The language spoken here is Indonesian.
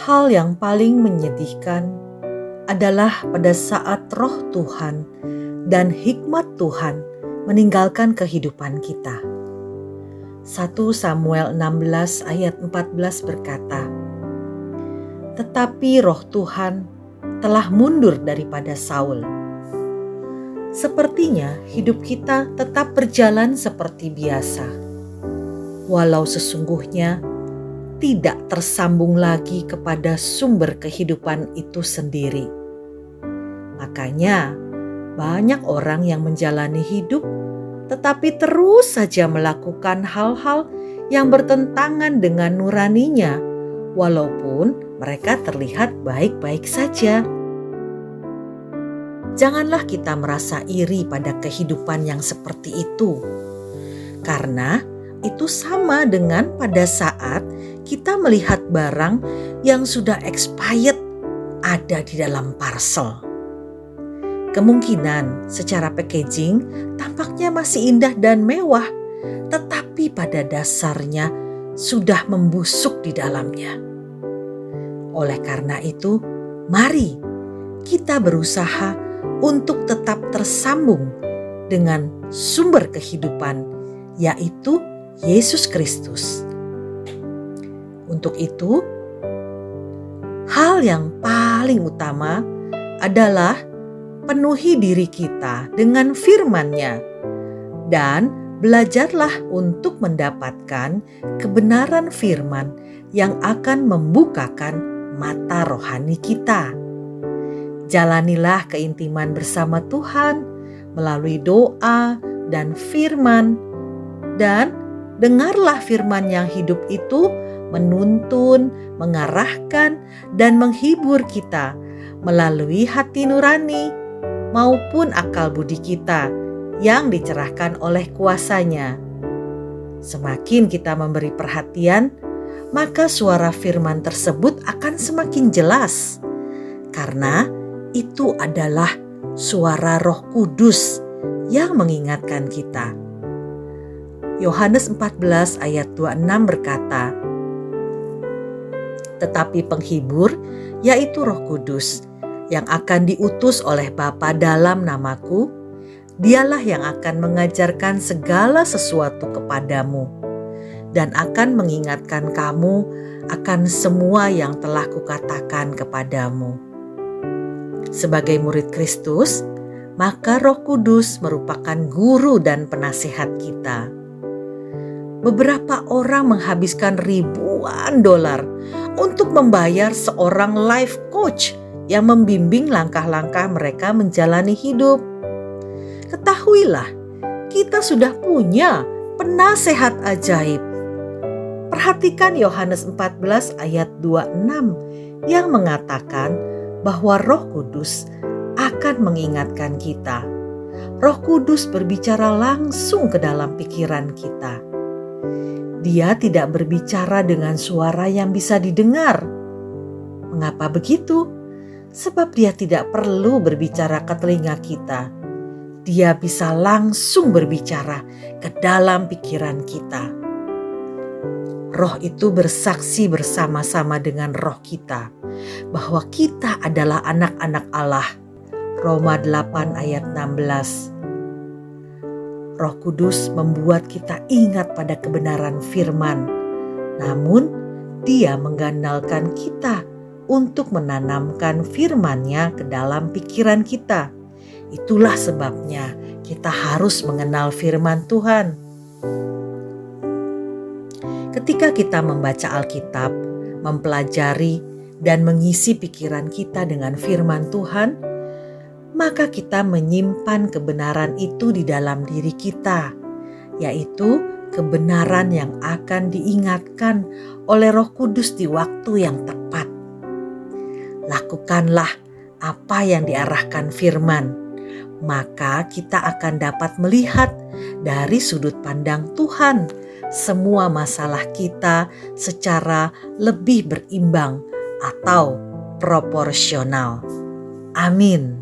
Hal yang paling menyedihkan adalah pada saat roh Tuhan dan hikmat Tuhan meninggalkan kehidupan kita. 1 Samuel 16 ayat 14 berkata, Tetapi roh Tuhan telah mundur daripada Saul. Sepertinya hidup kita tetap berjalan seperti biasa. Walau sesungguhnya tidak tersambung lagi kepada sumber kehidupan itu sendiri. Makanya, banyak orang yang menjalani hidup tetapi terus saja melakukan hal-hal yang bertentangan dengan nuraninya, walaupun mereka terlihat baik-baik saja. Janganlah kita merasa iri pada kehidupan yang seperti itu, karena itu sama dengan pada saat kita melihat barang yang sudah expired ada di dalam parcel. Kemungkinan secara packaging tampaknya masih indah dan mewah, tetapi pada dasarnya sudah membusuk di dalamnya. Oleh karena itu, mari kita berusaha untuk tetap tersambung dengan sumber kehidupan, yaitu Yesus Kristus. Untuk itu, hal yang paling utama adalah penuhi diri kita dengan firman-Nya dan belajarlah untuk mendapatkan kebenaran firman yang akan membukakan mata rohani kita. Jalanilah keintiman bersama Tuhan melalui doa dan firman dan dengarlah firman yang hidup itu menuntun, mengarahkan, dan menghibur kita melalui hati nurani maupun akal budi kita yang dicerahkan oleh kuasanya. Semakin kita memberi perhatian, maka suara firman tersebut akan semakin jelas. Karena itu adalah suara roh kudus yang mengingatkan kita. Yohanes 14 ayat 26 berkata, Tetapi penghibur, yaitu roh kudus, yang akan diutus oleh Bapa dalam namaku, dialah yang akan mengajarkan segala sesuatu kepadamu dan akan mengingatkan kamu akan semua yang telah kukatakan kepadamu. Sebagai murid Kristus, maka Roh Kudus merupakan guru dan penasihat kita. Beberapa orang menghabiskan ribuan dolar untuk membayar seorang life coach yang membimbing langkah-langkah mereka menjalani hidup. Ketahuilah, kita sudah punya penasehat ajaib. Perhatikan Yohanes 14 ayat 26 yang mengatakan bahwa Roh Kudus akan mengingatkan kita. Roh Kudus berbicara langsung ke dalam pikiran kita. Dia tidak berbicara dengan suara yang bisa didengar. Mengapa begitu? sebab dia tidak perlu berbicara ke telinga kita. Dia bisa langsung berbicara ke dalam pikiran kita. Roh itu bersaksi bersama-sama dengan roh kita bahwa kita adalah anak-anak Allah. Roma 8 ayat 16. Roh Kudus membuat kita ingat pada kebenaran firman. Namun, dia menggandalkan kita untuk menanamkan firman-Nya ke dalam pikiran kita. Itulah sebabnya kita harus mengenal firman Tuhan. Ketika kita membaca Alkitab, mempelajari, dan mengisi pikiran kita dengan firman Tuhan, maka kita menyimpan kebenaran itu di dalam diri kita, yaitu kebenaran yang akan diingatkan oleh Roh Kudus di waktu yang tepat lakukanlah apa yang diarahkan firman, maka kita akan dapat melihat dari sudut pandang Tuhan semua masalah kita secara lebih berimbang atau proporsional. Amin.